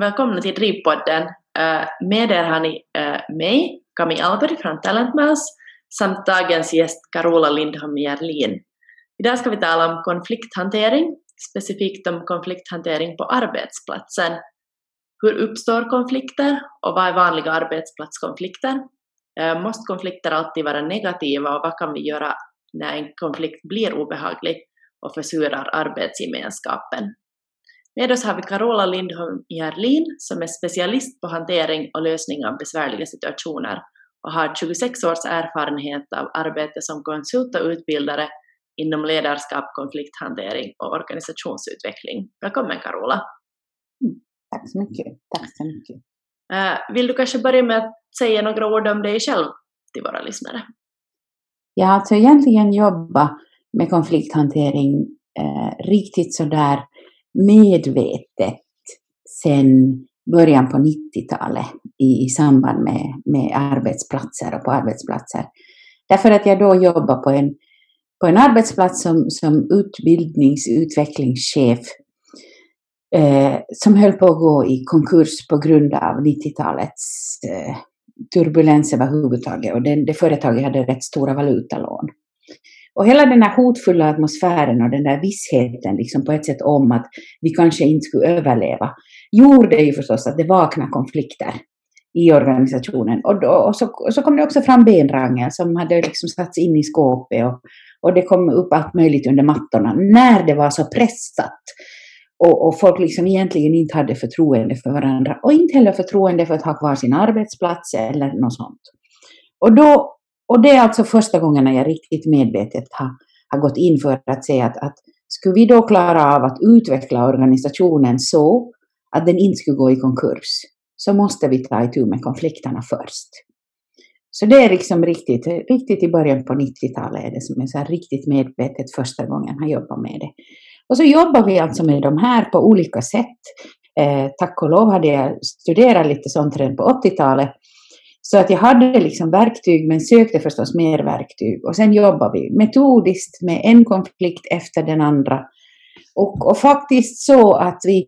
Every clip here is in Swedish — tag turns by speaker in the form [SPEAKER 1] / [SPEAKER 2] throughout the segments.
[SPEAKER 1] Välkomna till Drivpodden. Uh, med er har ni uh, mig, Kami Alberg från Talentmouse, samt dagens gäst Carola Lindholm Järlin. Idag ska vi tala om konflikthantering, specifikt om konflikthantering på arbetsplatsen. Hur uppstår konflikter och vad är vanliga arbetsplatskonflikter? Uh, måste konflikter alltid vara negativa och vad kan vi göra när en konflikt blir obehaglig och försurar arbetsgemenskapen? Med oss har vi Carola Lindholm Järlin som är specialist på hantering och lösning av besvärliga situationer och har 26 års erfarenhet av arbete som konsult och utbildare inom ledarskap, konflikthantering och organisationsutveckling. Välkommen Carola!
[SPEAKER 2] Mm, tack så mycket. Tack så mycket.
[SPEAKER 1] Uh, vill du kanske börja med att säga några ord om dig själv till våra lyssnare?
[SPEAKER 2] Jag har alltså egentligen jobbat med konflikthantering eh, riktigt sådär medvetet sedan början på 90-talet i, i samband med, med arbetsplatser och på arbetsplatser. Därför att jag då jobbade på en, på en arbetsplats som, som utbildningsutvecklingschef eh, som höll på att gå i konkurs på grund av 90-talets eh, turbulens överhuvudtaget och det, det företaget hade rätt stora valutalån. Och hela den här hotfulla atmosfären och den där vissheten liksom på ett sätt om att vi kanske inte skulle överleva gjorde ju förstås att det vaknade konflikter i organisationen. Och, då, och, så, och så kom det också fram benrangel som hade liksom satts in i skåpet och, och det kom upp allt möjligt under mattorna när det var så pressat. Och, och, folk liksom egentligen inte hade förtroende för varandra och inte heller förtroende för att ha kvar sin arbetsplats eller något sånt. Och då och det är alltså första gången när jag riktigt medvetet har, har gått in för att säga att, att skulle vi då klara av att utveckla organisationen så att den inte skulle gå i konkurs, så måste vi ta itu med konflikterna först. Så det är liksom riktigt, riktigt i början på 90-talet är det som är så riktigt medvetet första gången jag jobbar med det. Och så jobbar vi alltså med de här på olika sätt. Eh, tack och lov hade jag studerat lite sånt redan på 80-talet så att jag hade liksom verktyg men sökte förstås mer verktyg. Och sen jobbade vi metodiskt med en konflikt efter den andra. Och, och faktiskt så att vi,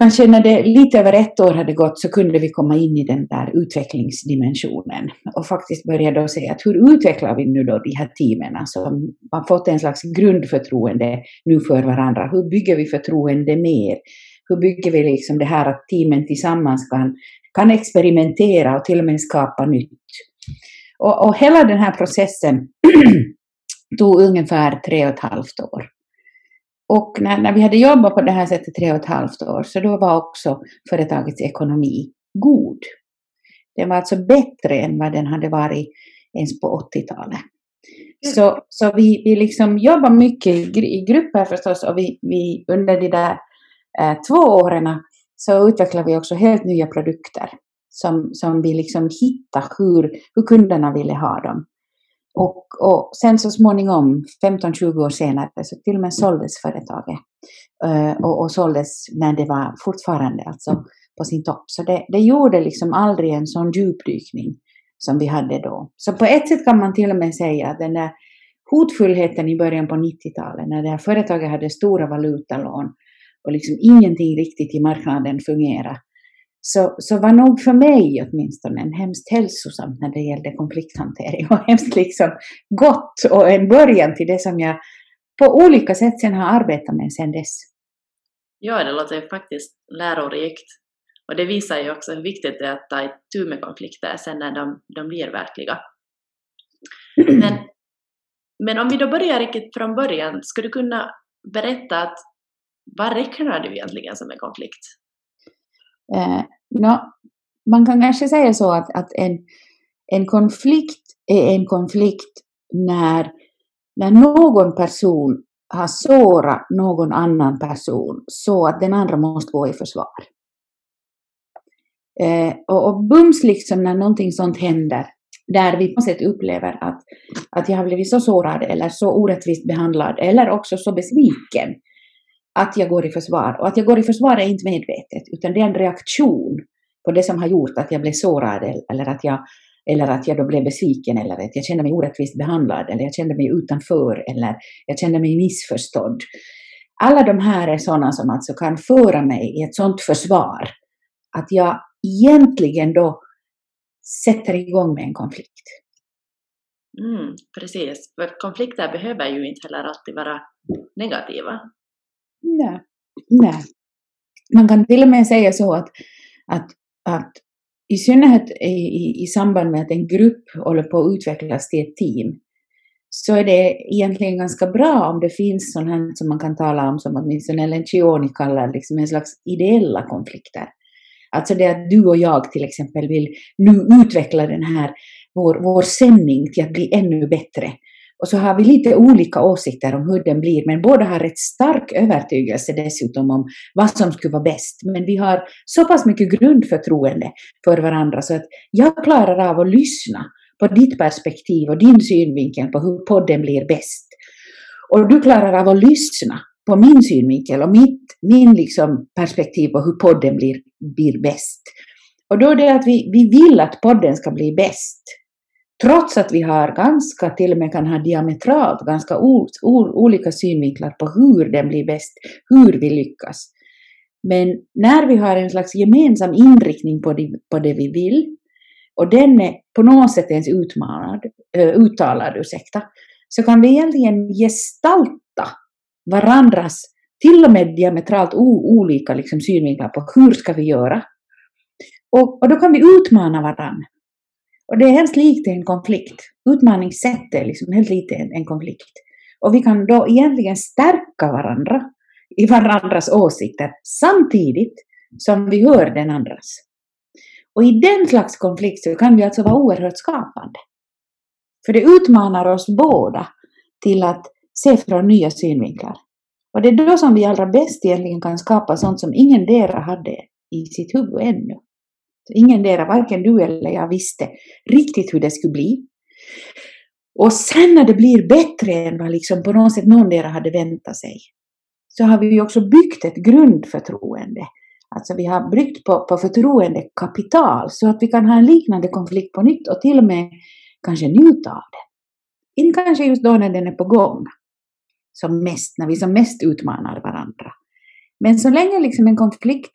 [SPEAKER 2] kanske när det lite över ett år hade gått så kunde vi komma in i den där utvecklingsdimensionen. Och faktiskt börja då säga att hur utvecklar vi nu då de här teamen alltså, som har fått en slags grundförtroende nu för varandra. Hur bygger vi förtroende mer? Hur bygger vi liksom det här att teamen tillsammans kan kan experimentera och till och med skapa nytt. Och, och hela den här processen tog ungefär tre och ett halvt år. Och när, när vi hade jobbat på det här sättet tre och ett halvt år, så då var också företagets ekonomi god. Den var alltså bättre än vad den hade varit ens på 80-talet. Så, så vi, vi liksom jobbar mycket i, grupper förstås och vi, vi under de där eh, två åren så utvecklar vi också helt nya produkter som, som vi liksom hittar hur, hur kunderna ville ha dem. Och, och sen så småningom, 15-20 år senare, så till och med såldes företaget. Uh, och, och såldes när det var fortfarande alltså på sin topp. Så det, det gjorde liksom aldrig en sån djupdykning som vi hade då. Så på ett sätt kan man till och med säga att den där hotfullheten i början på 90-talet, när det här företaget hade stora valutalån och liksom ingenting riktigt i marknaden fungerar, så, så var nog för mig åtminstone en hemskt hälsosamt när det gällde konflikthantering och hemskt liksom gott och en början till det som jag på olika sätt sen har arbetat med sen dess.
[SPEAKER 1] Ja, det låter faktiskt lärorikt. Och det visar ju också hur viktigt det är att ta itu med konflikter sen när de, de blir verkliga. Men, men om vi då börjar riktigt från början, skulle du kunna berätta att vad räknar du egentligen som en konflikt?
[SPEAKER 2] Eh, no, man kan kanske säga så att, att en, en konflikt är en konflikt när, när någon person har sårat någon annan person så att den andra måste gå i försvar. Eh, och, och bums liksom när någonting sånt händer, där vi på något sätt upplever att, att jag har blivit så sårad eller så orättvist behandlad eller också så besviken att jag går i försvar. Och att jag går i försvar är inte medvetet, utan det är en reaktion på det som har gjort att jag blev sårad eller att jag, eller att jag då blev besviken eller att jag kände mig orättvist behandlad eller jag kände mig utanför eller jag kände mig missförstådd. alla de här är sådana som alltså kan föra mig i ett sådant försvar att jag egentligen då sätter igång med en konflikt.
[SPEAKER 1] Mm, precis, för konflikter behöver ju inte heller alltid vara negativa.
[SPEAKER 2] Nej. Nej. Man kan till och med säga så att, att, att i synnerhet i, i, i samband med att en grupp håller på att utvecklas till ett team, så är det egentligen ganska bra om det finns sånt här som man kan tala om som åtminstone Lencioni kallar liksom en slags ideella konflikter. Alltså det att du och jag till exempel vill nu utveckla den här, vår, vår sändning till att bli ännu bättre. Och så har vi lite olika åsikter om hur den blir, men båda har rätt stark övertygelse dessutom om vad som skulle vara bäst. Men vi har så pass mycket grundförtroende för varandra så att jag klarar av att lyssna på ditt perspektiv och din synvinkel på hur podden blir bäst. Och du klarar av att lyssna på min synvinkel och mitt min liksom perspektiv på hur podden blir, blir bäst. Och då är det att vi, vi vill att podden ska bli bäst. Trots att vi har ganska, till och med kan ha diametralt ganska o, o, olika synvinklar på hur den blir bäst, hur vi lyckas. Men när vi har en slags gemensam inriktning på det, på det vi vill, och den är på något sätt ens utmanad, eh, uttalad, ursäkta, så kan vi egentligen gestalta varandras till och med diametralt olika liksom, synvinklar på hur ska vi göra. Och, och då kan vi utmana varandra. Och det är helt likt en konflikt. Utmaningssätt är liksom helt lite en, en konflikt. Och vi kan då egentligen stärka varandra i varandras åsikter samtidigt som vi hör den andras. Och i den slags konflikt så kan vi alltså vara oerhört skapande. För det utmanar oss båda till att se från nya synvinklar. Och det är då som vi allra bäst egentligen kan skapa sånt som ingen dera hade i sitt huvud ännu. Ingendera, varken du eller jag, visste riktigt hur det skulle bli. Och sen när det blir bättre än vad liksom på något sätt någon hade väntat sig, så har vi också byggt ett grundförtroende. Alltså vi har byggt på, på förtroendekapital så att vi kan ha en liknande konflikt på nytt och till och med kanske njuta av det. Inte kanske just då när den är på gång, som mest, när vi som mest utmanar varandra. Men så länge liksom en konflikt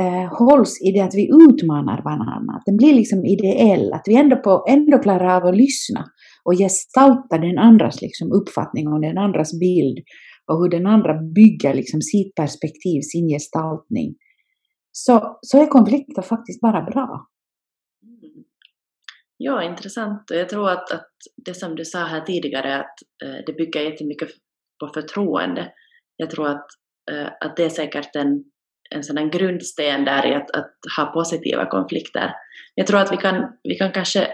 [SPEAKER 2] eh, hålls i det att vi utmanar varandra, att den blir liksom ideell, att vi ändå, på, ändå klarar av att lyssna och gestalta den andras liksom uppfattning och den andras bild och hur den andra bygger liksom sitt perspektiv, sin gestaltning, så, så är konflikter faktiskt bara bra.
[SPEAKER 1] Ja, intressant. Jag tror att, att det som du sa här tidigare, att eh, det bygger jättemycket på förtroende. Jag tror att, eh, att det är säkert en, en sådan grundsten där i att, att ha positiva konflikter. Jag tror att vi kan, vi kan kanske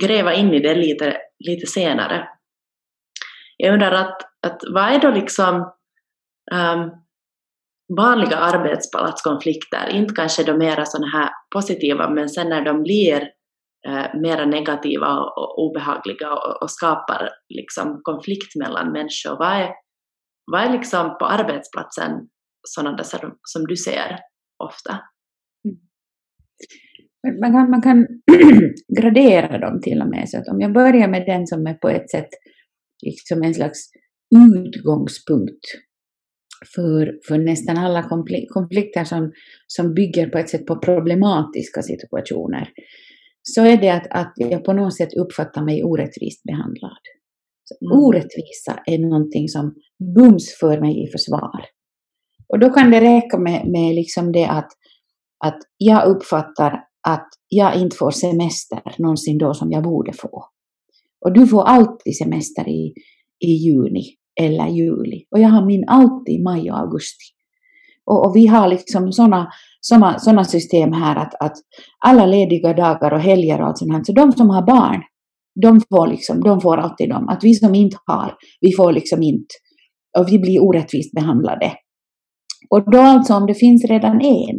[SPEAKER 1] gräva in i det lite, lite senare. Jag undrar att, att vad är då liksom um, vanliga arbetsplatskonflikter, inte kanske de mera sådana här positiva, men sen när de blir eh, mera negativa och obehagliga och, och skapar liksom konflikt mellan människor. Vad är, vad är liksom på arbetsplatsen sådana som, som du ser ofta?
[SPEAKER 2] Man kan, man kan gradera dem till och med. Så att om jag börjar med den som är på ett sätt liksom en slags utgångspunkt för, för nästan alla konflikter som, som bygger på ett sätt på problematiska situationer, så är det att, att jag på något sätt uppfattar mig orättvist behandlad. Mm. Orättvisa är någonting som bums för mig i försvar. Och då kan det räcka med, med liksom det att, att jag uppfattar att jag inte får semester någonsin då som jag borde få. Och du får alltid semester i, i juni eller juli. Och jag har min alltid i maj och augusti. Och, och vi har liksom sådana såna, såna system här att, att alla lediga dagar och helger och allt sånt här, så de som har barn, de får, liksom, de får alltid dem. Att vi som inte har, vi får liksom inte. Och vi blir orättvist behandlade. Och då alltså om det finns redan en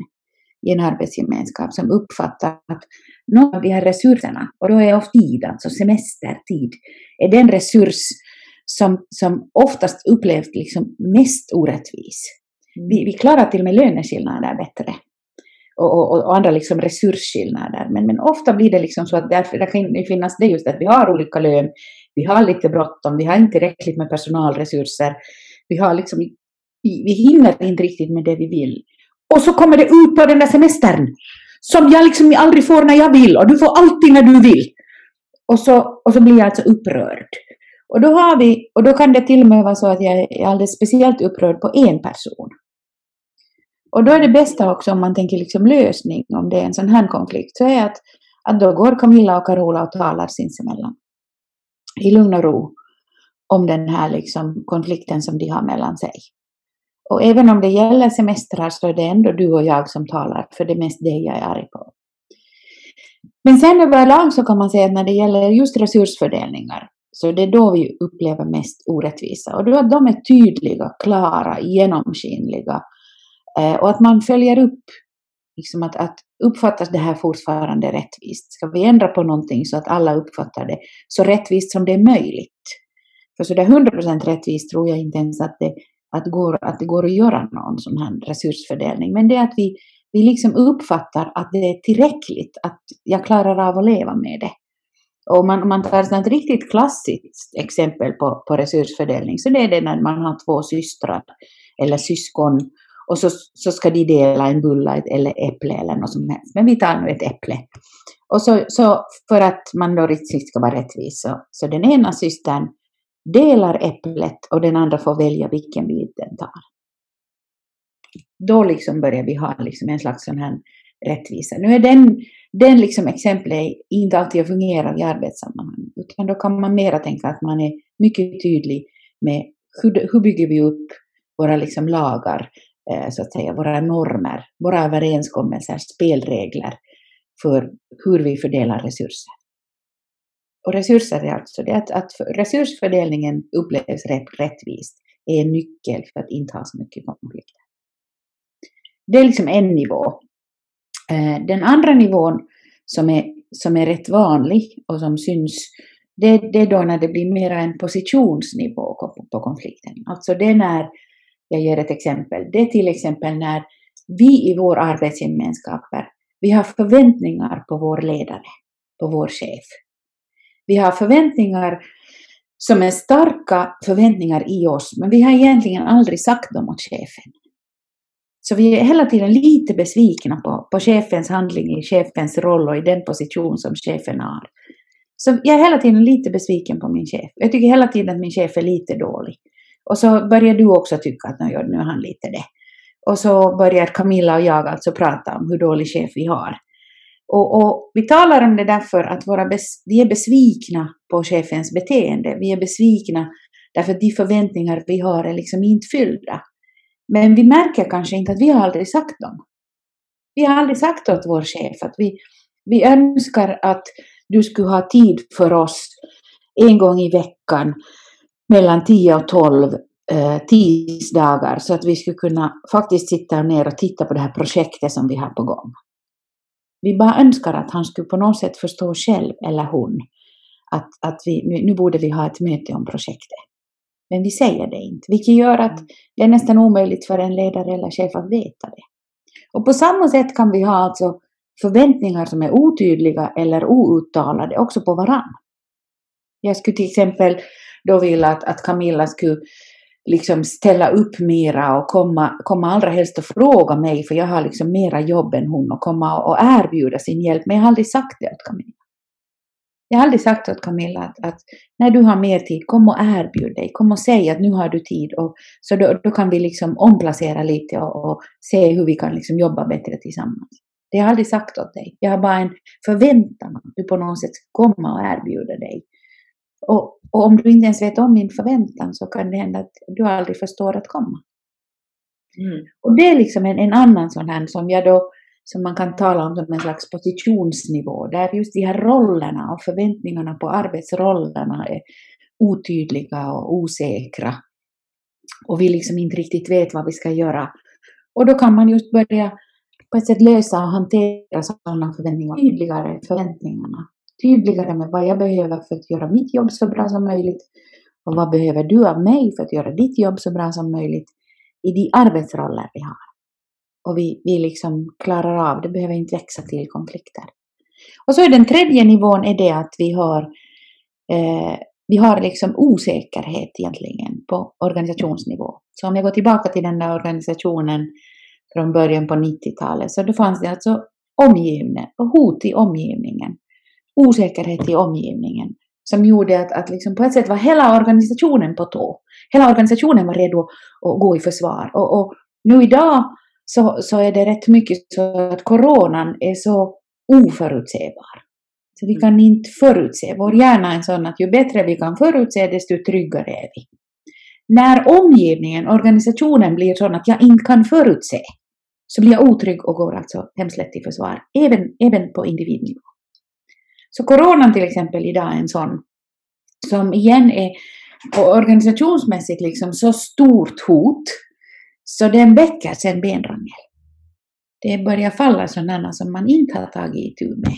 [SPEAKER 2] i en arbetsgemenskap som uppfattar att någon av de här resurserna, och då är ofta tid, alltså semestertid, är den resurs som, som oftast upplevs liksom mest orättvis. Vi, vi klarar till och med löneskillnader bättre. Och, och, och, andra liksom resursskillnader. Men, men ofta blir det liksom så att därför, det kan finnas det just att vi har olika lön, vi har lite bråttom, vi har inte tillräckligt med personalresurser, Vi, har liksom, vi, vi hinner inte riktigt med det vi vill. Och så kommer det ut på den där semestern som jag liksom aldrig får när jag vill och du får alltid när du vill. Och så, och så blir jag alltså upprörd. Och då, har vi, och då kan det till och med vara så att jag är alldeles speciellt upprörd på en person. Och då är det bästa också om man tänker liksom lösning, om det är en sån här konflikt, så är att, att då går Camilla och Carola och talar sinsemellan. I lugn och ro. Om den här liksom konflikten som de har mellan sig. Och även om det gäller semestrar så är det ändå du och jag som talar, för det är mest det jag är arg på. Men sen överlag så kan man säga att när det gäller just resursfördelningar så det är då vi upplever mest orättvisa. Och då att de är tydliga, klara, genomskinliga eh, och att man följer upp, liksom att, att uppfattas det här fortfarande rättvist? Ska vi ändra på någonting så att alla uppfattar det så rättvist som det är möjligt? För så där 100% rättvist tror jag inte ens att det, att, går, att det går att göra någon sån här resursfördelning. Men det är att vi, vi liksom uppfattar att det är tillräckligt, att jag klarar av att leva med det. Och man, om man tar ett riktigt klassiskt exempel på, på resursfördelning så det är det när man har två systrar eller syskon och så, så ska de dela en bulla eller äpple eller något som helst. Men vi tar nu ett äpple. Och så, så för att man då riktigt ska vara rättvis så, så den ena systern delar äpplet och den andra får välja vilken bit den tar. Då liksom börjar vi ha liksom en slags sån här rättvisa. Nu är den, den liksom exemplet inte alltid fungerar i arbetssammanhang, utan då kan man mera tänka att man är mycket tydlig med hur, hur bygger vi upp våra liksom lagar, eh, så att säga, våra normer, våra överenskommelser, spelregler för hur vi fördelar resurser. Och resurser är alltså det att, att resursfördelningen upplevs rättvist är en nyckel för att inte ha så mycket konflikter. Det är liksom en nivå. Eh, den andra nivån som är, som är rätt vanlig och som syns, det, det är då när det blir mer en positionsnivå på, på konflikten. Alltså det är när, jag ger ett exempel, det är till exempel när vi i vår arbetsgemenskaper, vi har förväntningar på vår ledare, på vår chef. Vi har förväntningar som är starka förväntningar i oss, men vi har egentligen aldrig sagt dem åt chefen. Så vi är hela tiden lite besvikna på, på chefens handling, i chefens roll och i den position som chefen har. Så jag är hela tiden lite besviken på min chef. Jag tycker hela tiden att min chef är lite dålig. Och så börjar du också tycka att nu är han lite det. Och så börjar Camilla och jag alltså prata om hur dålig chef vi har. Och, och, vi talar om det därför att våra bes, vi är besvikna på chefens beteende. Vi är besvikna därför att de förväntningar vi har är liksom inte fyllda. Men vi märker kanske inte att vi har aldrig sagt dem. Vi har aldrig sagt åt vår chef att vi, vi önskar att du skulle ha tid för oss en gång i veckan mellan 10 och 12 eh, tisdagar så att vi skulle kunna faktiskt sitta ner och titta på det här projektet som vi har på gång. Vi bara önskar att han skulle på något sätt förstå själv, eller hon, att, att vi, nu, nu borde vi ha ett möte om projektet. Men vi säger det inte, vilket gör att mm. det är nästan omöjligt för en ledare eller chef att veta det. Och på samma sätt kan vi ha alltså förväntningar som är otydliga eller outtalade också på varann. Jag skulle till exempel då vilja att, att Camilla skulle liksom ställa upp mera och komma, komma allra helst och fråga mig, för jag har liksom mera jobb än hon, och komma och erbjuda sin hjälp. Men jag har aldrig sagt det åt Camilla. Jag har aldrig sagt åt Camilla att, att när du har mer tid, kom och erbjud dig, kom och säg att nu har du tid. Och, så då, då kan vi liksom omplacera lite och, och se hur vi kan liksom jobba bättre tillsammans. Det har jag aldrig sagt åt dig. Jag har bara en förväntan att du på något sätt ska komma och erbjuda dig. Och, och om du inte ens vet om min förväntan så kan det hända att du aldrig förstår att komma. Mm. Och det är liksom en, en annan sån här som jag då som man kan tala om som en slags positionsnivå, där just de här rollerna och förväntningarna på arbetsrollerna är otydliga och osäkra. Och vi liksom inte riktigt vet vad vi ska göra. Och då kan man just börja på ett sätt lösa och hantera sådana förväntningar, tydligare förväntningarna. Tydligare med vad jag behöver för att göra mitt jobb så bra som möjligt och vad behöver du av mig för att göra ditt jobb så bra som möjligt i de arbetsroller vi har och vi, vi liksom klarar av det, behöver inte växa till konflikter. Och så är den tredje nivån är det att vi har, eh, vi har liksom osäkerhet egentligen på organisationsnivå. Så om jag går tillbaka till den där organisationen från början på 90-talet, så då fanns det alltså omgivningen och hot i omgivningen, osäkerhet i omgivningen, som gjorde att, att liksom på ett sätt var hela organisationen på tå. Hela organisationen var redo att gå i försvar. Och, och nu idag så, så är det rätt mycket så att coronan är så oförutsägbar. Så vi kan inte förutse. Vår hjärna är sån att ju bättre vi kan förutse, desto tryggare är vi. När omgivningen, organisationen blir sån att jag inte kan förutse, så blir jag otrygg och går alltså hemskt lätt i försvar, även, även på individnivå. Så coronan till exempel idag är en sån som igen är organisationsmässigt liksom så stort hot så den väcker sen benrangel. Det börjar falla sådana som man inte har tagit itu med.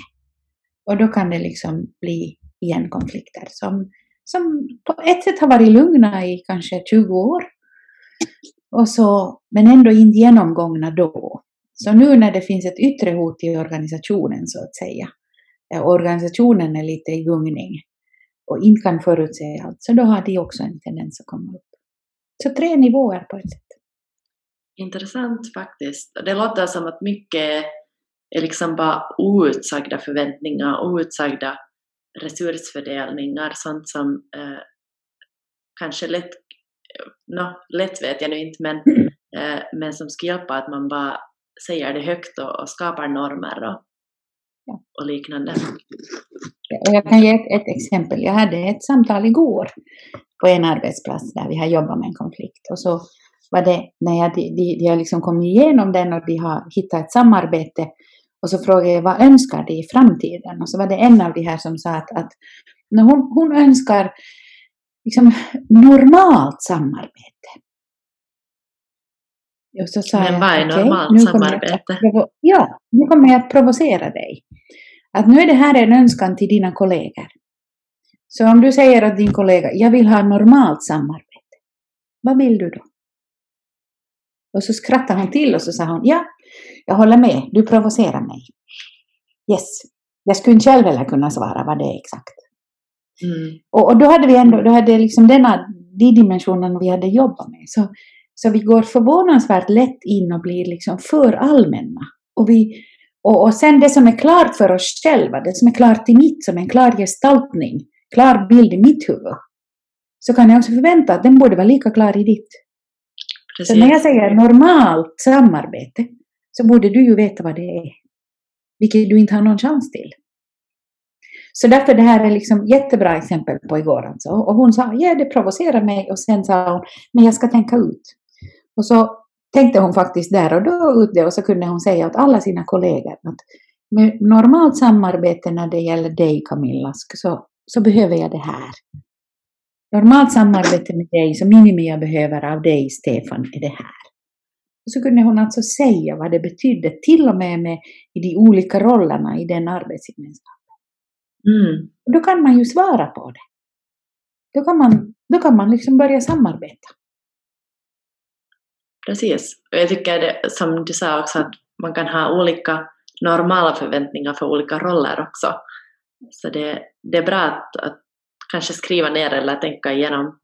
[SPEAKER 2] Och då kan det liksom bli igen konflikter som, som på ett sätt har varit lugna i kanske 20 år. Och så, men ändå inte genomgångna då. Så nu när det finns ett yttre hot i organisationen så att säga, organisationen är lite i gungning och inte kan förutse allt, så då har de också en tendens att komma upp. Så tre nivåer på ett sätt.
[SPEAKER 1] Intressant faktiskt. Det låter som att mycket är liksom bara outsagda förväntningar, outsagda resursfördelningar, sånt som eh, kanske lätt, no, lätt vet jag nu inte, men, eh, men som ska hjälpa att man bara säger det högt och, och skapar normer och, ja. och liknande.
[SPEAKER 2] Jag kan ge ett, ett, exempel. Jag hade ett samtal igår på en arbetsplats där vi har jobbat med en konflikt och så var det när jag, de, de, de har liksom kommit igenom den och de har hittat ett samarbete och så frågade jag vad önskar de i framtiden? Och så var det en av de här som sa att, att hon, hon önskar liksom normalt samarbete.
[SPEAKER 1] Och så sa Men vad är okay, normalt samarbete?
[SPEAKER 2] Att, ja, nu kommer jag att provocera dig. Att nu är det här en önskan till dina kollegor. Så om du säger att din kollega, jag vill ha normalt samarbete. Vad vill du då? Och så skrattade hon till och så sa hon, ja, jag håller med, du provocerar mig. Yes. Jag skulle inte själv heller kunna svara vad det är exakt. Mm. Och, och, då hade vi ändå, då hade liksom denna, de dimensionen vi hade jobbat med. Så, så vi går förvånansvärt lätt in och blir liksom för allmänna. Och, vi, och, och sen det som är klart för oss själva, det som är klart i mitt, som en klar gestaltning, klar bild i mitt huvud, så kan jag också förvänta att den borde vara lika klar i ditt. Precis. Så när jag säger normalt samarbete så borde du ju veta vad det är. Vilket du inte har någon chans till. Så därför det här är liksom jättebra exempel på igår alltså. Och hon sa, ja det provocerar mig och sen sa hon, men jag ska tänka ut. Och så tänkte hon faktiskt där och då ut det och så kunde hon säga åt alla sina kollegor att med normalt samarbete när det gäller dig Camilla så, så behöver jag det här. Normalt samarbete med dig, så minimi jag behöver av dig Stefan är det här. Och så kunde hon alltså säga vad det betydde, till och med, med i de olika rollerna i den arbetsgemenskapen. Mm. då kan man ju svara på det. Då kan man, då kan man liksom börja samarbeta.
[SPEAKER 1] Precis. Och jag tycker det, som du sa också att man kan ha olika normala förväntningar för olika roller också. Så det, det är bra att, att kanske skriva ner eller tänka igenom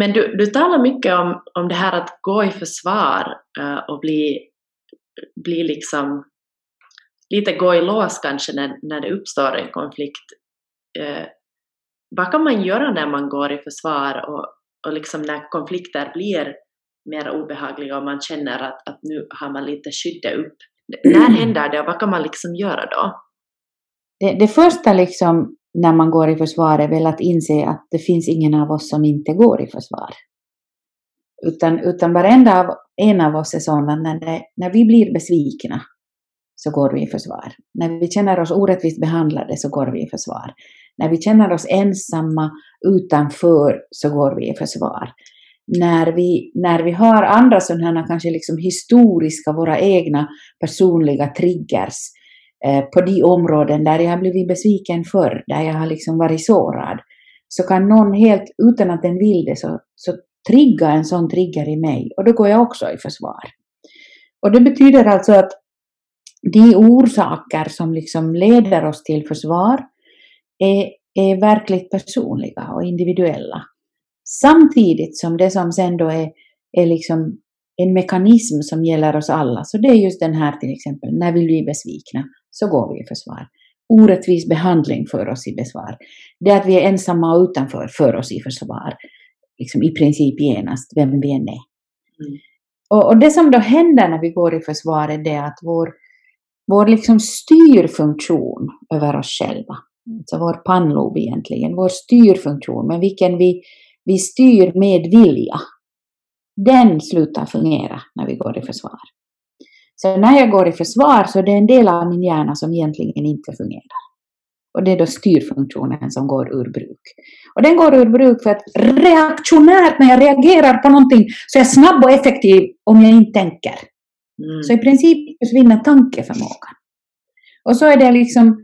[SPEAKER 1] men du, du talar mycket om, om det här att gå i försvar uh, och bli, bli liksom lite gå i lås kanske när, när det uppstår en konflikt. Uh, vad kan man göra när man går i försvar och, och liksom när konflikter blir mer obehagliga och man känner att, att nu har man lite skyddet upp? När händer det och vad kan man liksom göra då?
[SPEAKER 2] Det, det första liksom när man går i försvar är väl att inse att det finns ingen av oss som inte går i försvar. Utan, utan varenda av, en av oss är sådana när, det, när vi blir besvikna så går vi i försvar. När vi känner oss orättvist behandlade så går vi i försvar. När vi känner oss ensamma utanför så går vi i försvar. När vi, när vi har andra sådana kanske liksom historiska, våra egna personliga triggers Eh, på de områden där jag har blivit besviken förr, där jag har liksom varit sårad, så kan någon helt utan att den vill det så, så trigga en sån trigger i mig och då går jag också i försvar. Och det betyder alltså att de orsaker som liksom leder oss till försvar är är verkligt personliga och individuella. Samtidigt som det som sen då är, är liksom en mekanism som gäller oss alla. Så det är just den här till exempel, när vi blir besvikna så går vi i försvar. Orättvis behandling för oss i besvar. Det att vi är ensamma och utanför för oss i försvar. Liksom i princip genast, vem vi än är. Mm. Och, och, det som då händer när vi går i försvar är det att vår, vår liksom styrfunktion över oss själva, alltså vår pannlob egentligen, vår styrfunktion med vilken vi, vi styr med vilja, den slutar fungera när vi går i försvar. Så när jag går i försvar så är det en del av min hjärna som egentligen inte fungerar. Och det är då styrfunktionen som går ur bruk. Och den går ur bruk för att reaktionärt när jag reagerar på någonting så är jag snabb och effektiv om jag inte tänker. Mm. Så i princip försvinner tankeförmågan. Och så är det liksom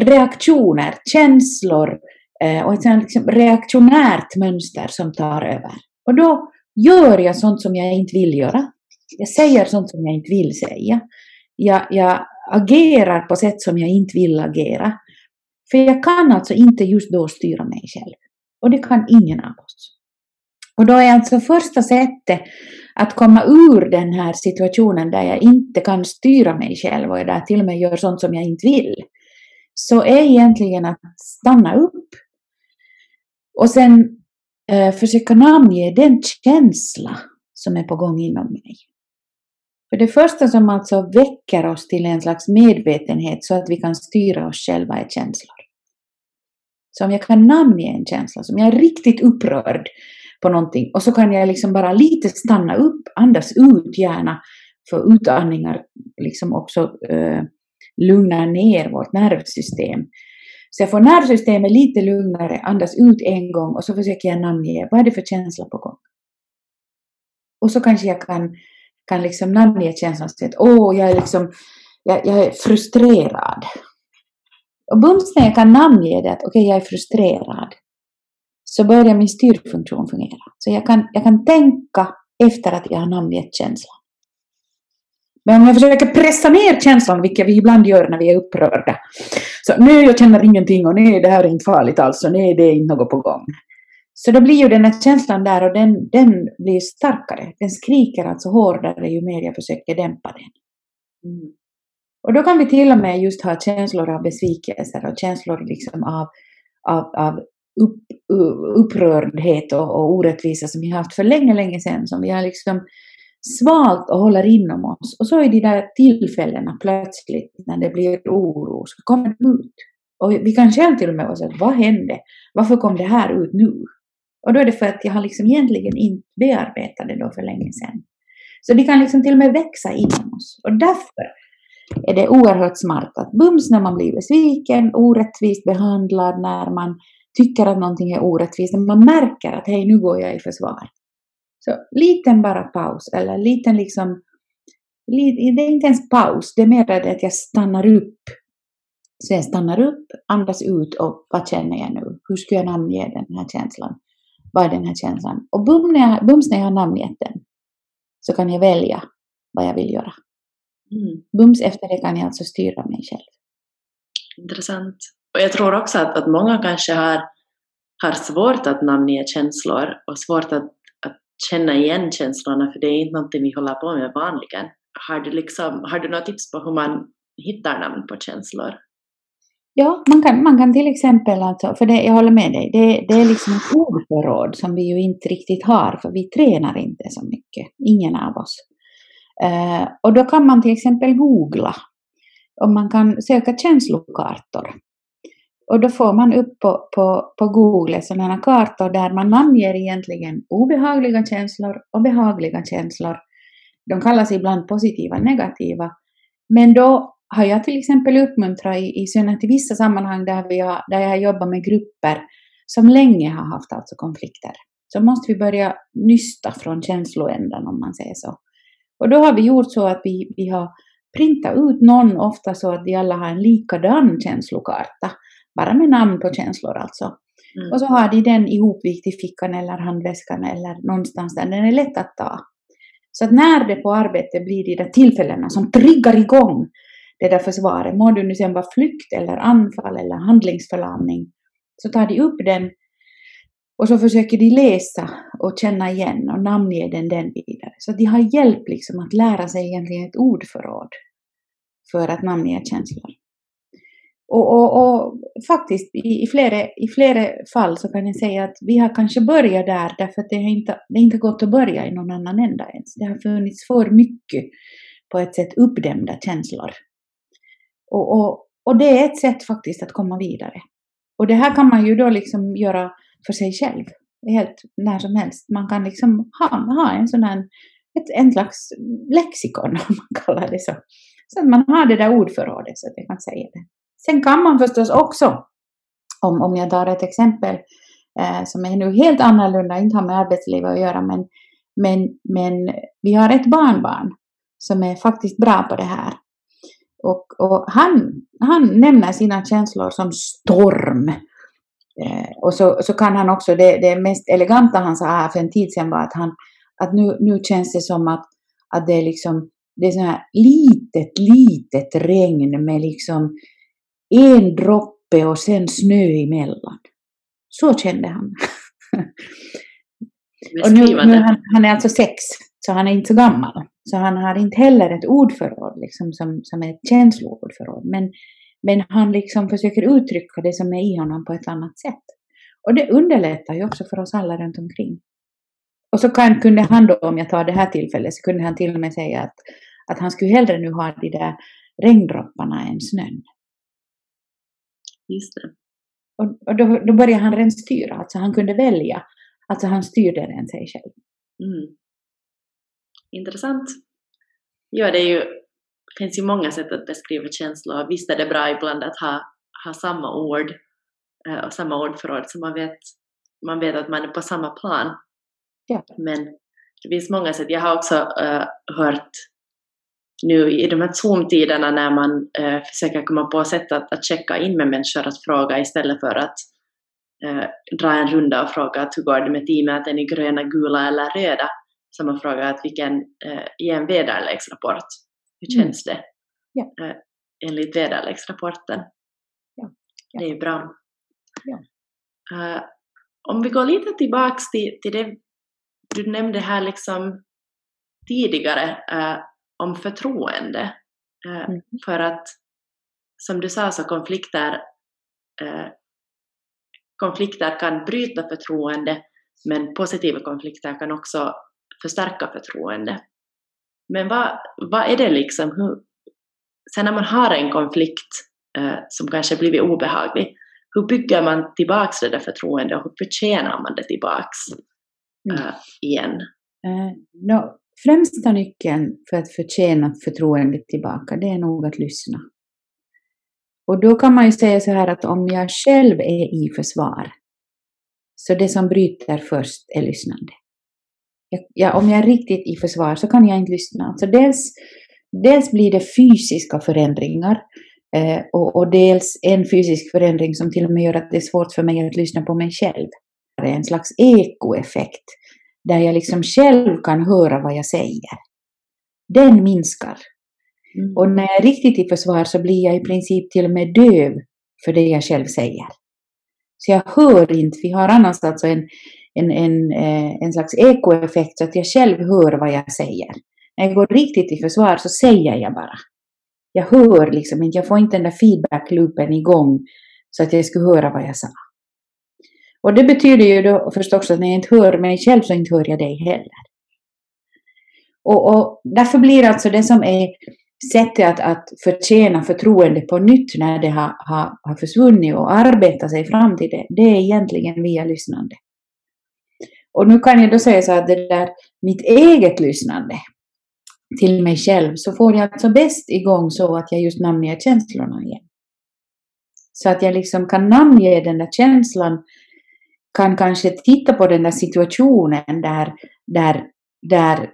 [SPEAKER 2] reaktioner, känslor Eh, och ett liksom reaktionärt mönster som tar över. Och då gör jag sånt som jag inte vill göra. Jag säger sånt som jag inte vill säga. Jag, jag agerar på sätt som jag inte vill agera. För jag kan alltså inte just då styra mig själv. Och det kan ingen av oss. Och då är alltså första sättet att komma ur den här situationen där jag inte kan styra mig själv och där jag till och med gör sånt som jag inte vill, så är egentligen att stanna upp. Och sen eh, försöka namnge den känsla som är på gång inom mig. För det första som alltså väcker oss till en slags medvetenhet så att vi kan styra oss själva är känslor. Så om jag kan namnge en känsla, som jag är riktigt upprörd på någonting och så kan jag liksom bara lite stanna upp, andas ut gärna, för utandningar liksom också eh, lugnar ner vårt nervsystem. Så jag får nervsystemet lite lugnare, andas ut en gång och så försöker jag namnge vad är det för känsla på gång. Och så kanske jag kan, kan liksom namnge känslan så att åh, jag är liksom jag, jag är frustrerad. Och bums när jag kan namnge det att okej, okay, jag är frustrerad, så börjar min styrfunktion fungera. Så jag kan, jag kan tänka efter att jag har namngett känslan. Men om jag försöker pressa ner känslan, vilket vi ibland gör när vi är upprörda. Så nej, jag känner ingenting och nej, det här är inte farligt alls och nej, det är inte något på gång. Så då blir ju den här känslan där och den, den blir starkare. Den skriker alltså hårdare ju mer jag försöker dämpa den. Mm. Och då kan vi till och med just ha känslor av besvikelser och känslor liksom av, av, av upp, upprördhet och, och orättvisa som vi har haft för länge, länge sedan, som vi har liksom svalt och håller inom oss. Och så är de där tillfällena plötsligt när det blir oro, så kommer det ut. Och vi kan själv till och med säga, vad hände? Varför kom det här ut nu? Och då är det för att jag har liksom egentligen inte bearbetat det då för länge sedan. Så de kan liksom till och med växa inom oss. Och därför är det oerhört smart att bums när man blir besviken, orättvist behandlad, när man tycker att någonting är orättvist, när man märker att hej, nu går jag i försvar. Så liten bara paus, eller liten liksom, det är inte ens paus, det är mer det att jag stannar upp. Så jag stannar upp, andas ut och vad känner jag nu? Hur ska jag namnge den här känslan? Vad är den här känslan? Och bums när jag, bums när jag har namngett den så kan jag välja vad jag vill göra. Mm. Bums efter det kan jag alltså styra mig själv.
[SPEAKER 1] Intressant. Och jag tror också att, att många kanske har, har svårt att namnge känslor och svårt att, att känna igen känslorna för det är inte någonting vi håller på med vanligen. Har du, liksom, har du några tips på hur man hittar namn på känslor?
[SPEAKER 2] Ja, man kan, man kan till exempel, alltså, för det, jag håller med dig, det, det är liksom ett ordförråd som vi ju inte riktigt har, för vi tränar inte så mycket, ingen av oss. Uh, och då kan man till exempel googla och man kan söka känslokartor. Och då får man upp på, på, på Google sådana kartor där man namnger egentligen obehagliga känslor och behagliga känslor. De kallas ibland positiva och negativa. Men då har jag till exempel uppmuntrat i, i synnerhet i vissa sammanhang där, vi har, där jag jobbar med grupper som länge har haft alltså konflikter. Så måste vi börja nysta från känsloändan om man säger så. Och då har vi gjort så att vi, vi har printat ut någon, ofta så att de alla har en likadan känslokarta, bara med namn på känslor alltså. Mm. Och så har de den ihopvikt i fickan eller handväskan eller någonstans där den är lätt att ta. Så att när det på arbetet blir de där tillfällena som triggar igång det där försvaret, må du nu sen vara flykt eller anfall eller handlingsförlamning, så tar de upp den och så försöker de läsa och känna igen och namnge den, den vidare. Så de har hjälp liksom att lära sig egentligen ett ordförråd för att namnge känslor. Och, och, och, faktiskt i, i, flera, i flera fall så kan jag säga att vi har kanske börjat där därför att det har inte, det har inte gått att börja i någon annan ända ens. Det har funnits för mycket på ett sätt uppdämda känslor. Och, och, och det är ett sätt faktiskt att komma vidare. Och det här kan man ju då liksom göra för sig själv, helt när som helst. Man kan liksom ha, ha en sån här, ett, en slags lexikon om man kallar det så. Så att man har det där ordförrådet så att jag kan säga det. Sen kan man förstås också, om, om jag tar ett exempel eh, som är nu helt annorlunda, inte har med arbetslivet att göra, men, men, men vi har ett barnbarn som är faktiskt bra på det här. Och, och han, han nämner sina känslor som storm. Eh, och så, så kan han också, det, det mest eleganta han sa för en tid sedan var att, han, att nu, nu känns det som att, att det är liksom det är så här litet, litet regn med liksom en droppe och sen snö emellan. Så kände han. och nu, nu han, han, är alltså sex, så han är inte så gammal. Så han har inte heller ett ordförråd liksom, som, som är ett känsloordförråd. Men, men han liksom försöker uttrycka det som är i honom på ett annat sätt. Och det underlättar ju också för oss alla runt omkring. Och så kan, kunde han då, om jag tar det här tillfället, så kunde han till och med säga att, att han skulle hellre nu ha de där regndropparna än snön.
[SPEAKER 1] Just det.
[SPEAKER 2] Och, och då, då började han rent styra, alltså han kunde välja. Alltså han styrde den sig själv.
[SPEAKER 1] Mm. Intressant. Ja, det är ju, finns ju många sätt att beskriva känslor. Visst är det bra ibland att ha, ha samma ord äh, och samma ordförråd så man vet, man vet att man är på samma plan.
[SPEAKER 2] Ja.
[SPEAKER 1] Men det finns många sätt. Jag har också äh, hört nu i de här Zoom-tiderna när man äh, försöker komma på sätt att, att checka in med människor att fråga istället för att dra en runda och fråga att hur går det med teamet, är ni gröna, gula eller röda? som har frågat att vilken, eh, ge en väderleksrapport. Hur mm. känns det
[SPEAKER 2] ja.
[SPEAKER 1] eh, enligt väderleksrapporten?
[SPEAKER 2] Ja.
[SPEAKER 1] Ja. Det är bra.
[SPEAKER 2] Ja.
[SPEAKER 1] Uh, om vi går lite tillbaks till, till det du nämnde här liksom tidigare uh, om förtroende. Uh, mm. För att som du sa så konflikter, konflikter kan bryta förtroende men positiva konflikter kan också förstärka förtroende. Men vad, vad är det liksom, hur, sen när man har en konflikt eh, som kanske blivit obehaglig, hur bygger man tillbaks det där förtroendet och hur förtjänar man det tillbaks mm. eh, igen?
[SPEAKER 2] Uh, no, främsta nyckeln för att förtjäna förtroendet tillbaka, det är nog att lyssna. Och då kan man ju säga så här att om jag själv är i försvar, så det som bryter först är lyssnande ja, om jag är riktigt i försvar så kan jag inte lyssna. Så dels, dels blir det fysiska förändringar eh, och, och, dels en fysisk förändring som till och med gör att det är svårt för mig att lyssna på mig själv. Det är en slags ekoeffekt där jag liksom själv kan höra vad jag säger. Den minskar. Mm. Och när jag är riktigt i försvar så blir jag i princip till och med döv för det jag själv säger. Så jag hör inte, vi har annars alltså en, en, en, eh, en slags ekoeffekt så att jag själv hör vad jag säger. När jag går riktigt i försvar så säger jag bara. Jag hör liksom inte, jag får inte den där feedback-loopen igång så att jag skulle höra vad jag sa. Och det betyder ju då förstås att när jag inte hör mig själv så inte hör jag dig heller. Och, och därför blir alltså det som är sättet att, att förtjäna förtroende på nytt när det har, har, har försvunnit och arbeta sig fram till det, det är egentligen via lyssnande. Och nu kan jag då säga så att det där, mitt eget lyssnande till mig själv så får jag alltså bäst igång så att jag just namnger känslorna igen. Så att jag liksom kan namnge den där känslan, kan kanske titta på den där situationen där, där, där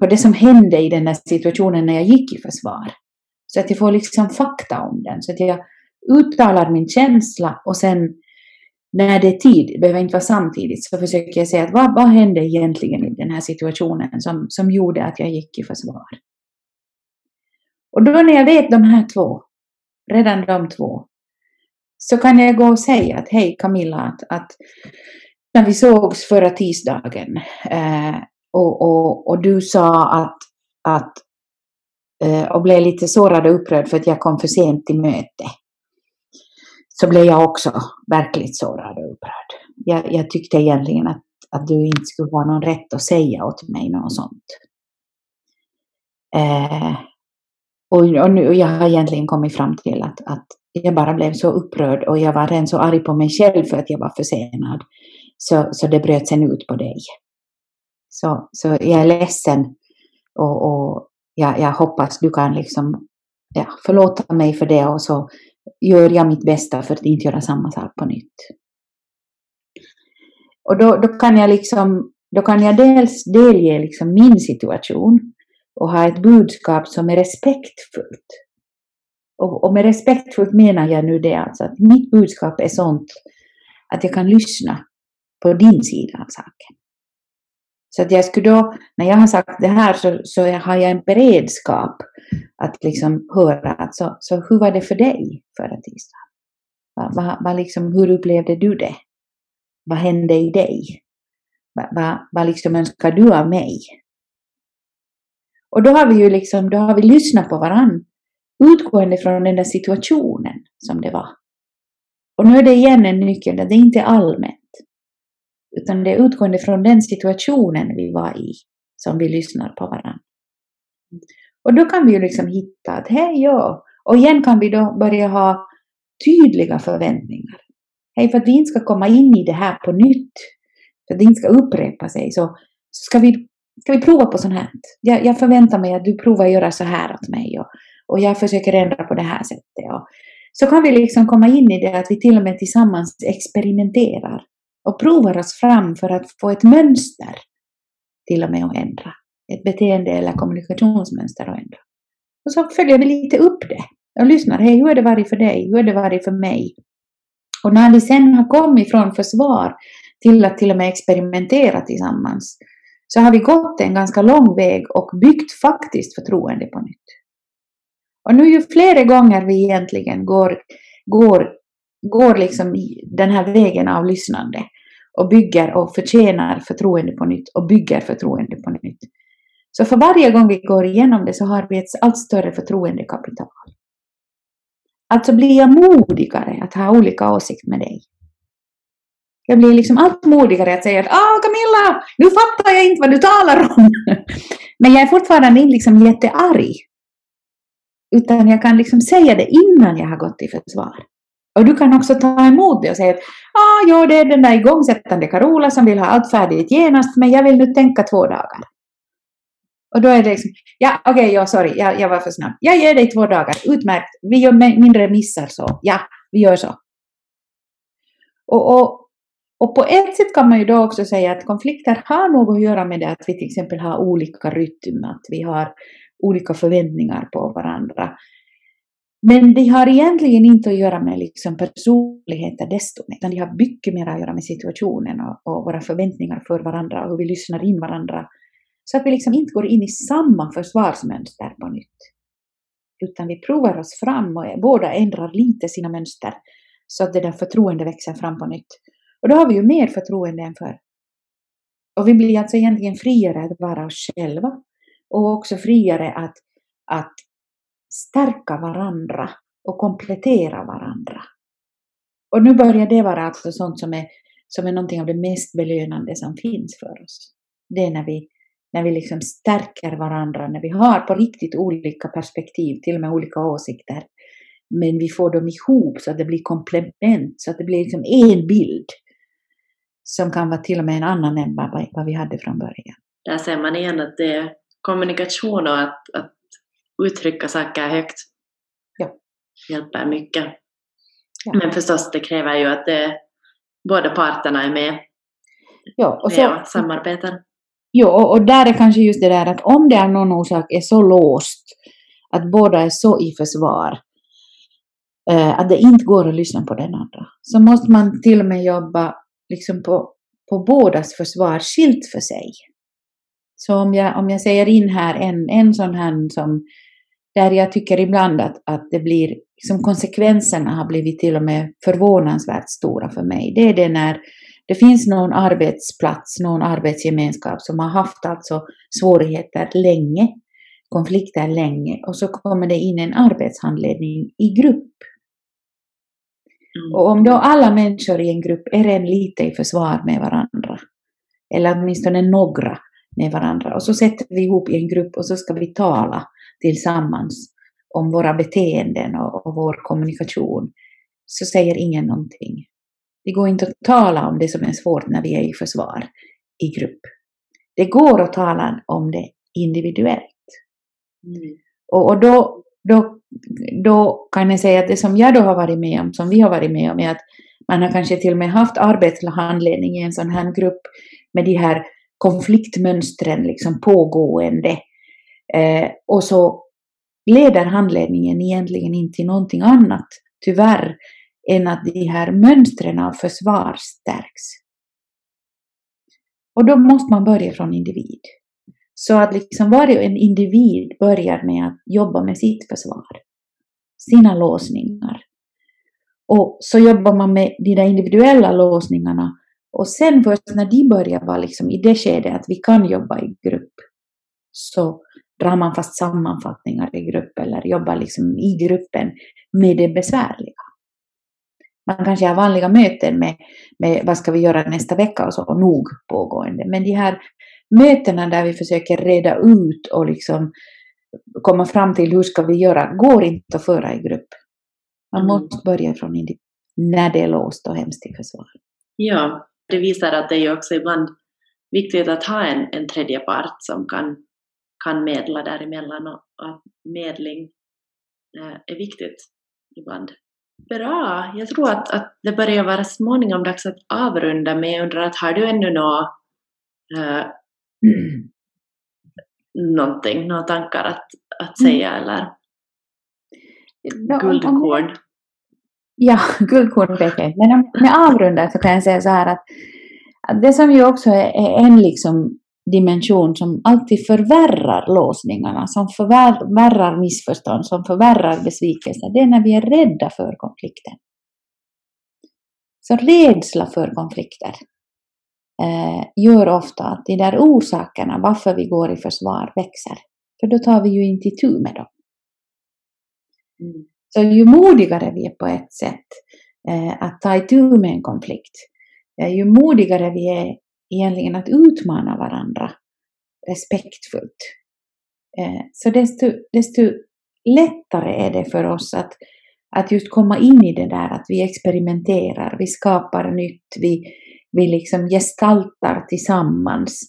[SPEAKER 2] på det som hände i den där situationen när jag gick i försvar. Så att jag får liksom fakta om den. Så att jag uttalar min känsla och sen när det är tid, det behöver inte vara samtidigt, så försöker jag säga att vad, vad hände egentligen i den här situationen som, som gjorde att jag gick i försvar? Och då när jag vet de här två, redan de två, så kan jag gå och säga att hej Camilla, att, att när vi sågs förra tisdagen eh, och, och, och du sa att, att eh, och blev lite sårad och upprörd för att jag kom för sent till möte. Så blev jag också verkligt sårad och upprörd. Jag, jag tyckte egentligen att, att du inte skulle ha någon rätt att säga åt mig något sånt. Eh, och, och, nu, och jag har egentligen kommit fram till att, att jag bara blev så upprörd och jag var redan så arg på mig själv för att jag var försenad. Så, så det bröt sen ut på dig. Så, så jag är ledsen och, och jag, jag hoppas du kan liksom ja, förlåta mig för det och så gör jag mitt bästa för att inte göra samma sak på nytt. Och då, då kan jag liksom, då kan jag dels delge liksom min situation och ha ett budskap som är respektfullt. Och, och med respektfullt menar jag nu det alltså att mitt budskap är sånt att jag kan lyssna på din sida av saken. Så att jag skulle då, när jag har sagt det här så, så har jag en beredskap att liksom höra att så, så hur var det för dig förra tisdagen? Va, va, va liksom, hur upplevde du det? Vad hände i dig? Vad va, va liksom önskar du av mig? Och då har vi ju liksom, då har vi lyssnat på varann utgående från den där situationen som det var. Och nu är det igen en nyckel, det är inte allmänt. Utan det är utgående från den situationen vi var i som vi lyssnar på varandra. Och då kan vi ju liksom hitta att hej ja, och igen kan vi då börja ha tydliga förväntningar. Hej, för att vi inte ska komma in i det här på nytt, för att det inte ska upprepa sig, så, så ska, vi, ska vi prova på sånt här. Jag, jag förväntar mig att du provar att göra så här åt mig och, och jag försöker ändra på det här sättet. Och, så kan vi liksom komma in i det att vi till och med tillsammans experimenterar och provar oss fram för att få ett mönster till och med att ändra. Ett beteende eller kommunikationsmönster att ändra. Och så följer vi lite upp det och lyssnar. Hej, hur har det varit för dig? Hur har det varit för mig? Och när vi sen har kommit från försvar till att till och med experimentera tillsammans så har vi gått en ganska lång väg och byggt faktiskt förtroende på nytt. Och nu ju flera gånger vi egentligen går, går, går liksom den här vägen av lyssnande och bygger och förtjänar förtroende på nytt och bygger förtroende på nytt. Så för varje gång vi går igenom det så har vi ett allt större förtroendekapital. Alltså blir jag modigare att ha olika åsikter med dig. Jag blir liksom allt modigare att säga att ah Camilla, nu fattar jag inte vad du talar om. Men jag är fortfarande inte liksom jättearg. Utan jag kan liksom säga det innan jag har gått i försvar. Och du kan också ta emot det och säga att ah, ja, det är den där igångsättande Carola som vill ha allt färdigt genast, men jag vill nu tänka två dagar. Och då är det liksom, ja okej, okay, ja sorry, jag, jag var för snabb. Jag ger dig två dagar, utmärkt. Vi gör mindre missar så. Ja, vi gör så. Och, och, och på ett sätt kan man ju då också säga att konflikter har något att göra med det att vi till exempel har olika rytm, att vi har olika förväntningar på varandra. Men det har egentligen inte att göra med liksom personligheter desto mer, utan det har mycket mer att göra med situationen och, och, våra förväntningar för varandra och hur vi lyssnar in varandra. Så att vi liksom inte går in i samma försvarsmönster på nytt. Utan vi provar oss fram och båda ändrar lite sina mönster så att det där förtroende växer fram på nytt. Och då har vi ju mer förtroende än förr. Och vi blir alltså egentligen friare att vara oss själva och också friare att, att stärka varandra och komplettera varandra. Och nu börjar det vara alltså sånt som är, som är någonting av det mest belönande som finns för oss. Det är när vi, när vi liksom stärker varandra, när vi har på riktigt olika perspektiv, till och med olika åsikter. Men vi får dem ihop så att det blir komplement, så att det blir liksom en bild. Som kan vara till och med en annan än vad, vad vi hade från början.
[SPEAKER 1] Där ser man igen att det är kommunikation och att, att uttrycka saker högt
[SPEAKER 2] ja.
[SPEAKER 1] hjälper mycket. Ja. Men förstås, det kräver ju att det, båda parterna är med,
[SPEAKER 2] ja, och, så, och
[SPEAKER 1] samarbetar.
[SPEAKER 2] Ja, och där är kanske just det där att om det av någon orsak är så låst att båda är så i försvar eh, att det inte går att lyssna på den andra, så måste man till och med jobba liksom på, på bådas försvar skilt för sig. Så om jag, om jag säger in här en, en sån här som där jag tycker ibland att, att det blir liksom konsekvenserna har blivit till och med förvånansvärt stora för mig. Det är det när det finns någon arbetsplats, någon arbetsgemenskap som har haft alltså svårigheter länge, konflikter länge, och så kommer det in en arbetshandledning i grupp. Mm. Och om då alla människor i en grupp är en lite i försvar med varandra, eller åtminstone några med varandra, och så sätter vi ihop i en grupp och så ska vi tala tillsammans om våra beteenden och, och vår kommunikation, så säger ingen någonting. Det går inte att tala om det som är svårt när vi är i försvar i grupp. Det går att tala om det individuellt. Mm. Och, och då, då, då kan jag säga att det som jag då har varit med om, som vi har varit med om, är att man har kanske till och med haft arbetshandledning i en sån här grupp med de här konfliktmönstren liksom pågående. Eh, och så leder handledningen egentligen inte till någonting annat, tyvärr, än att de här mönstren av försvar stärks. Och då måste man börja från individ. Så att liksom varje en individ börjar med att jobba med sitt försvar, sina låsningar. Och så jobbar man med de där individuella låsningarna och sen först när de börjar vara liksom i det skedet att vi kan jobba i grupp så drar man fast sammanfattningar i grupp eller jobbar liksom i gruppen med det besvärliga. Man kanske har vanliga möten med, med vad ska vi göra nästa vecka och så, och nog pågående. Men de här mötena där vi försöker reda ut och liksom komma fram till hur ska vi göra, går inte att föra i grupp. Man mm. måste börja från individ, när det är låst och hemskt i försvar.
[SPEAKER 1] Ja, det visar att det är också ibland viktigt att ha en, en tredje part som kan, kan medla däremellan och, att medling eh, är viktigt ibland. Bra, jag tror att, att det börjar vara småningom dags att avrunda men jag undrar att har du ännu några eh. någonting, några tankar att, att mm. säga mm. eller guldkorn?
[SPEAKER 2] Ja, guldkorn vet jag. Men om jag avrundar så kan jag säga så här att, att det som ju också är, är en liksom dimension som alltid förvärrar låsningarna, som förvärrar missförstånd, som förvärrar besvikelser, det är när vi är rädda för konflikten. Så rädsla för konflikter gör ofta att de där orsakerna varför vi går i försvar växer. För då tar vi ju inte itu med dem. Mm. Så ju modigare vi är på ett sätt eh, att ta itu med en konflikt, eh, ju modigare vi är egentligen att utmana varandra respektfullt. Eh, så desto, desto lättare är det för oss att, att just komma in i det där att vi experimenterar, vi skapar nytt, vi, vi liksom gestaltar tillsammans.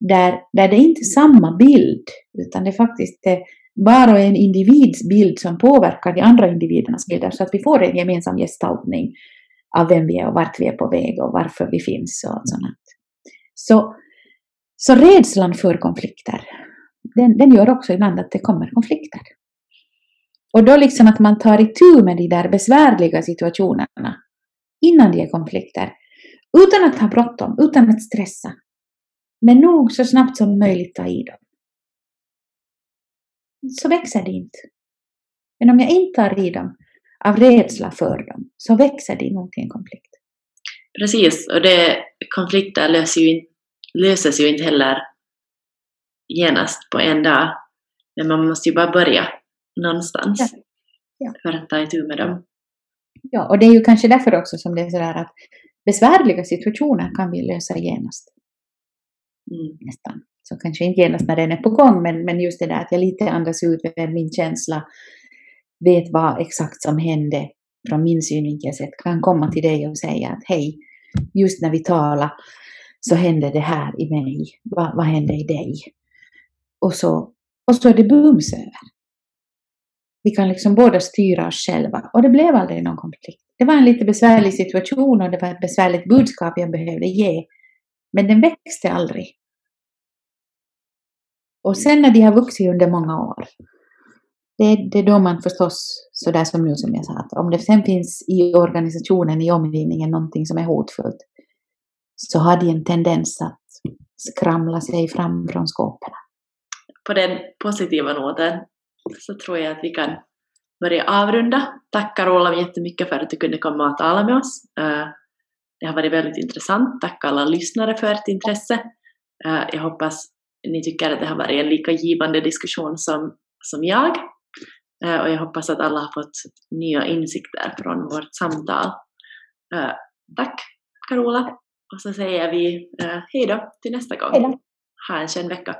[SPEAKER 2] Där, där det inte är samma bild, utan det är faktiskt är var och en individs bild som påverkar de andra individernas bilder så att vi får en gemensam gestaltning av vem vi är och vart vi är på väg och varför vi finns och sånt. Så, så rädslan för konflikter, den, den gör också ibland att det kommer konflikter. Och då liksom att man tar itu med de där besvärliga situationerna innan de är konflikter. Utan att ha bråttom, utan att stressa. Men nog så snabbt som möjligt ta i dem. Så växer det inte. Men om jag inte tar i dem av rädsla för dem, så växer det nog till en konflikt.
[SPEAKER 1] Precis, och det, konflikter löser ju löses ju inte heller genast på en dag. Men man måste ju bara börja någonstans ja. Ja. för att ta itu med dem.
[SPEAKER 2] Ja, och det är ju kanske därför också som det är sådär att besvärliga situationer kan vi lösa genast. Mm. Nästan. Så kanske inte genast när den är på gång, men, men just det där att jag lite andas ut med min känsla, vet vad exakt som hände från min synvinkel sett, kan komma till dig och säga att hej, just när vi talar så hände det här i mig. Va, vad hände i dig? Och så, och så är det bums över. Vi kan liksom båda styra oss själva. Och det blev aldrig någon konflikt. Det var en lite besvärlig situation och det var ett besvärligt budskap jag behövde ge. Men den växte aldrig. Och sen när de har vuxit under många år, det, det är då man förstås, sådär som nu som jag sa, att om det sen finns i organisationen, i omgivningen, någonting som är hotfullt, så har de en tendens att skramla sig fram från skåpen.
[SPEAKER 1] På den positiva noten så tror jag att vi kan börja avrunda. Tack Carola jättemycket för att du kunde komma och tala med oss. Det har varit väldigt intressant. Tack alla lyssnare för ert intresse. Jag hoppas ni tycker att det har varit en lika givande diskussion som, som jag. Och jag hoppas att alla har fått nya insikter från vårt samtal. Tack Carola! Och så säger vi hej då till nästa gång.
[SPEAKER 2] Hejdå.
[SPEAKER 1] Ha en skön vecka.